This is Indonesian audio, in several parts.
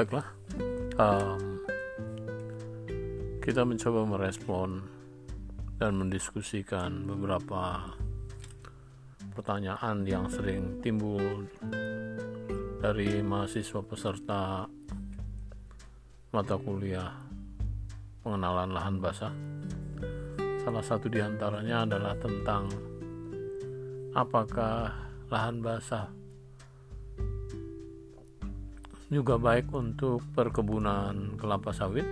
baiklah um, kita mencoba merespon dan mendiskusikan beberapa pertanyaan yang sering timbul dari mahasiswa peserta mata kuliah pengenalan lahan basah. Salah satu di antaranya adalah tentang apakah lahan basah juga baik untuk perkebunan kelapa sawit.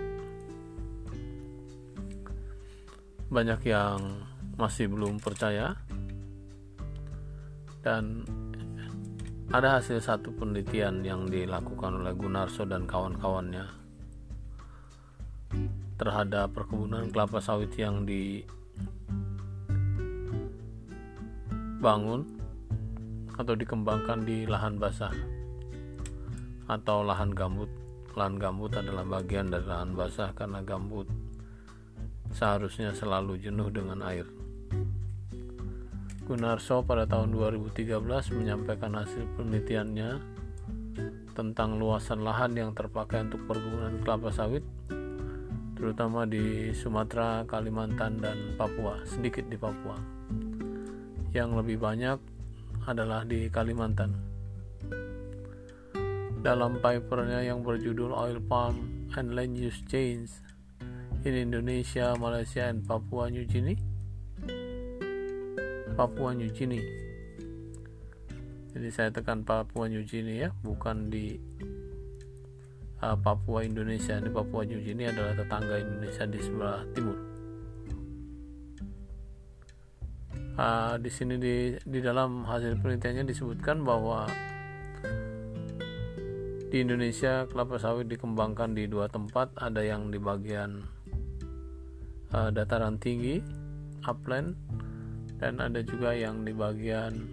Banyak yang masih belum percaya, dan ada hasil satu penelitian yang dilakukan oleh Gunarso dan kawan-kawannya terhadap perkebunan kelapa sawit yang dibangun atau dikembangkan di lahan basah atau lahan gambut. Lahan gambut adalah bagian dari lahan basah karena gambut seharusnya selalu jenuh dengan air. Gunarso pada tahun 2013 menyampaikan hasil penelitiannya tentang luasan lahan yang terpakai untuk perkebunan kelapa sawit terutama di Sumatera, Kalimantan, dan Papua, sedikit di Papua. Yang lebih banyak adalah di Kalimantan dalam papernya yang berjudul Oil Palm and Land Use Change in Indonesia, Malaysia, and Papua New Guinea. Papua New Guinea. Jadi saya tekan Papua New Guinea ya, bukan di uh, Papua Indonesia. Di Papua New Guinea adalah tetangga Indonesia di sebelah timur. Uh, di sini di di dalam hasil penelitiannya disebutkan bahwa di Indonesia kelapa sawit dikembangkan di dua tempat, ada yang di bagian uh, dataran tinggi, upland, dan ada juga yang di bagian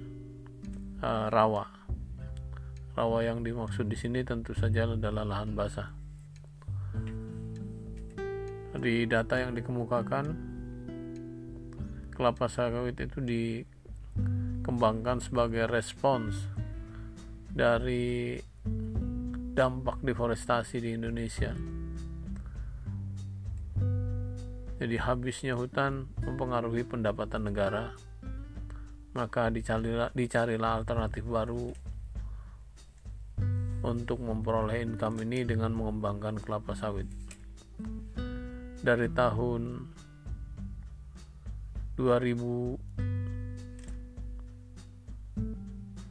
uh, rawa. Rawa yang dimaksud di sini tentu saja adalah lahan basah. Di data yang dikemukakan, kelapa sawit itu dikembangkan sebagai respons dari dampak deforestasi di Indonesia. Jadi habisnya hutan mempengaruhi pendapatan negara, maka dicarilah, dicarilah alternatif baru untuk memperoleh income ini dengan mengembangkan kelapa sawit. Dari tahun 2000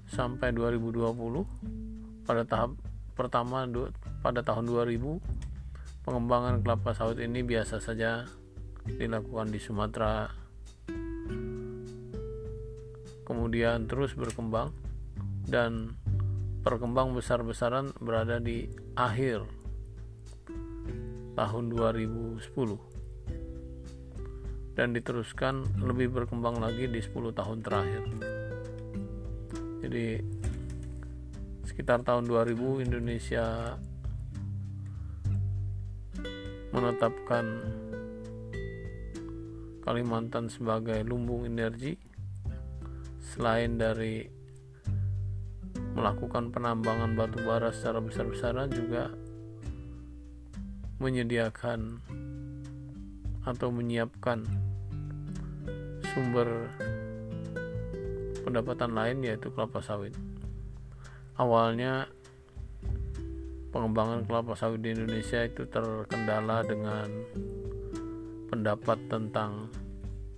sampai 2020 pada tahap pertama pada tahun 2000 pengembangan kelapa sawit ini biasa saja dilakukan di Sumatera. Kemudian terus berkembang dan perkembang besar-besaran berada di akhir tahun 2010 dan diteruskan lebih berkembang lagi di 10 tahun terakhir. Jadi sekitar tahun 2000 Indonesia menetapkan Kalimantan sebagai lumbung energi. Selain dari melakukan penambangan batu bara secara besar-besaran juga menyediakan atau menyiapkan sumber pendapatan lain yaitu kelapa sawit awalnya pengembangan kelapa sawit di Indonesia itu terkendala dengan pendapat tentang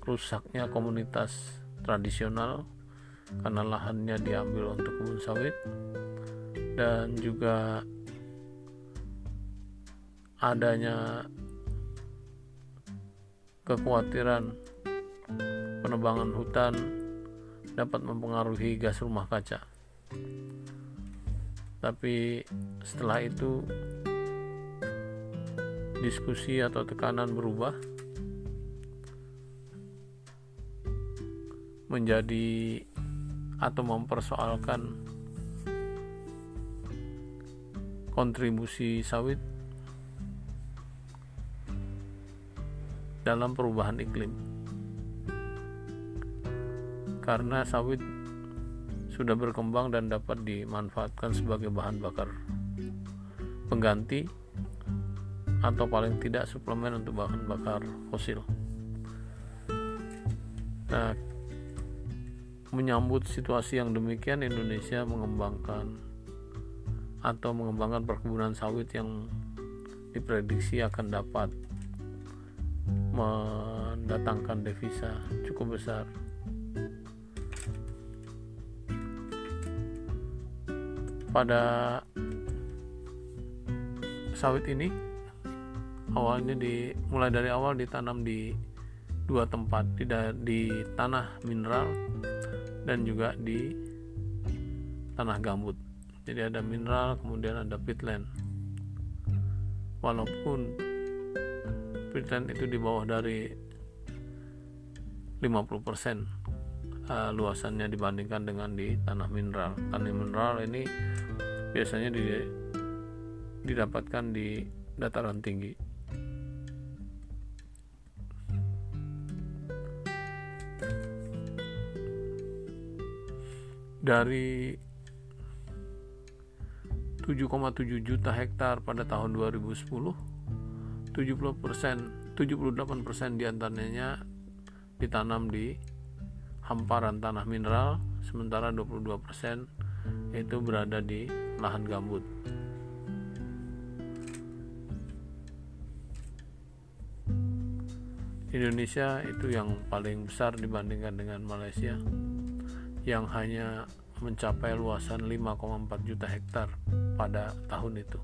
rusaknya komunitas tradisional karena lahannya diambil untuk kebun sawit. Dan juga adanya kekhawatiran penebangan hutan dapat mempengaruhi gas rumah kaca tapi setelah itu diskusi atau tekanan berubah menjadi atau mempersoalkan kontribusi sawit dalam perubahan iklim. Karena sawit sudah berkembang dan dapat dimanfaatkan sebagai bahan bakar pengganti atau paling tidak suplemen untuk bahan bakar fosil. Nah, menyambut situasi yang demikian Indonesia mengembangkan atau mengembangkan perkebunan sawit yang diprediksi akan dapat mendatangkan devisa cukup besar. Pada sawit ini awalnya di mulai dari awal ditanam di dua tempat di, di tanah mineral dan juga di tanah gambut. Jadi ada mineral kemudian ada peatland. Walaupun peatland itu di bawah dari 50% uh, luasannya dibandingkan dengan di tanah mineral. Tanah mineral ini biasanya di, didapatkan di dataran tinggi. Dari 7,7 juta hektar pada tahun 2010 70 persen 78 persen di antaranya ditanam di hamparan tanah mineral sementara 22 persen itu berada di lahan gambut Indonesia itu yang paling besar dibandingkan dengan Malaysia yang hanya mencapai luasan 5,4 juta hektar pada tahun itu.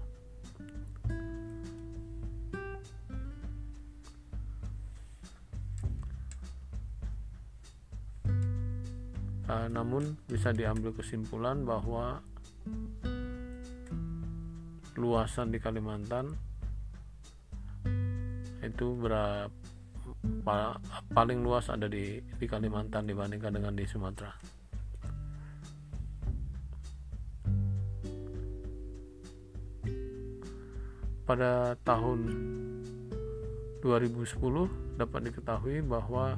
Uh, namun bisa diambil kesimpulan bahwa luasan di Kalimantan itu berapa paling luas ada di di Kalimantan dibandingkan dengan di Sumatera. pada tahun 2010 dapat diketahui bahwa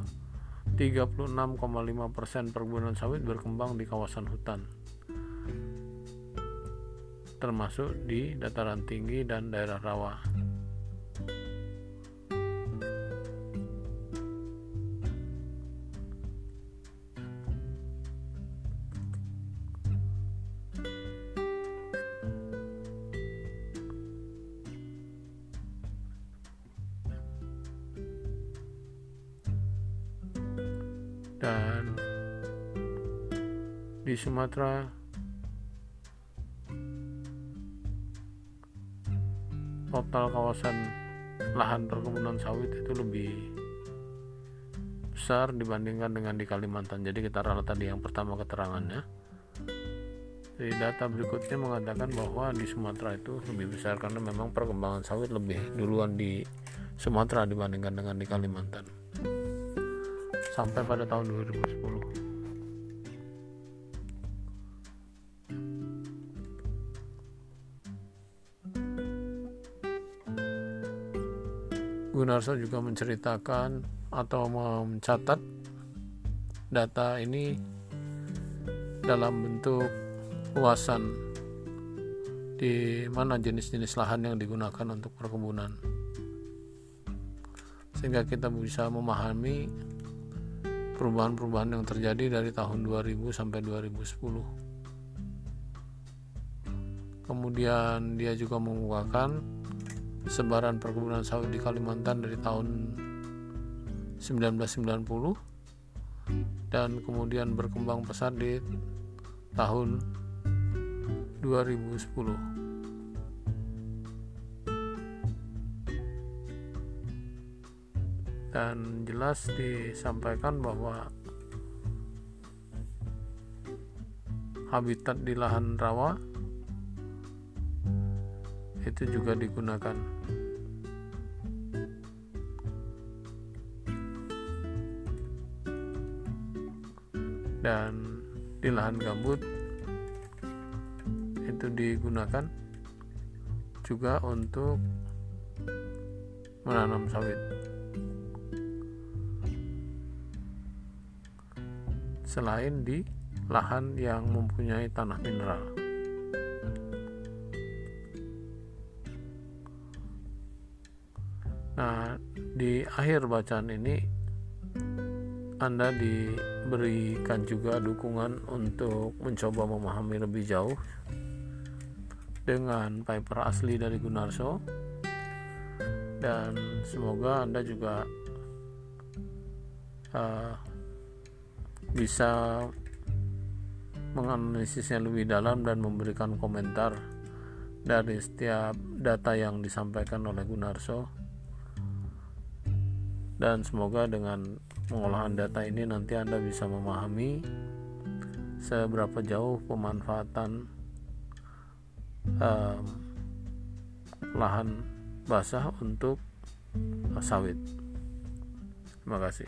36,5% perkebunan sawit berkembang di kawasan hutan termasuk di dataran tinggi dan daerah rawa. Dan di Sumatera. Total kawasan lahan perkebunan sawit itu lebih besar dibandingkan dengan di Kalimantan. Jadi kita ralat tadi yang pertama keterangannya. Di data berikutnya mengatakan bahwa di Sumatera itu lebih besar karena memang perkembangan sawit lebih duluan di Sumatera dibandingkan dengan di Kalimantan sampai pada tahun 2010 Gunarso juga menceritakan atau mencatat data ini dalam bentuk luasan di mana jenis-jenis lahan yang digunakan untuk perkebunan. Sehingga kita bisa memahami perubahan-perubahan yang terjadi dari tahun 2000 sampai 2010. Kemudian dia juga mengukakan sebaran perkebunan sawit di Kalimantan dari tahun 1990 dan kemudian berkembang pesat di tahun 2010. Dan jelas disampaikan bahwa habitat di lahan rawa itu juga digunakan dan di lahan gambut itu digunakan juga untuk menanam sawit. selain di lahan yang mempunyai tanah mineral. Nah, di akhir bacaan ini Anda diberikan juga dukungan untuk mencoba memahami lebih jauh dengan paper asli dari Gunarso dan semoga Anda juga uh, bisa menganalisisnya lebih dalam dan memberikan komentar dari setiap data yang disampaikan oleh Gunarso dan semoga dengan pengolahan data ini nanti Anda bisa memahami seberapa jauh pemanfaatan um, lahan basah untuk sawit. Terima kasih.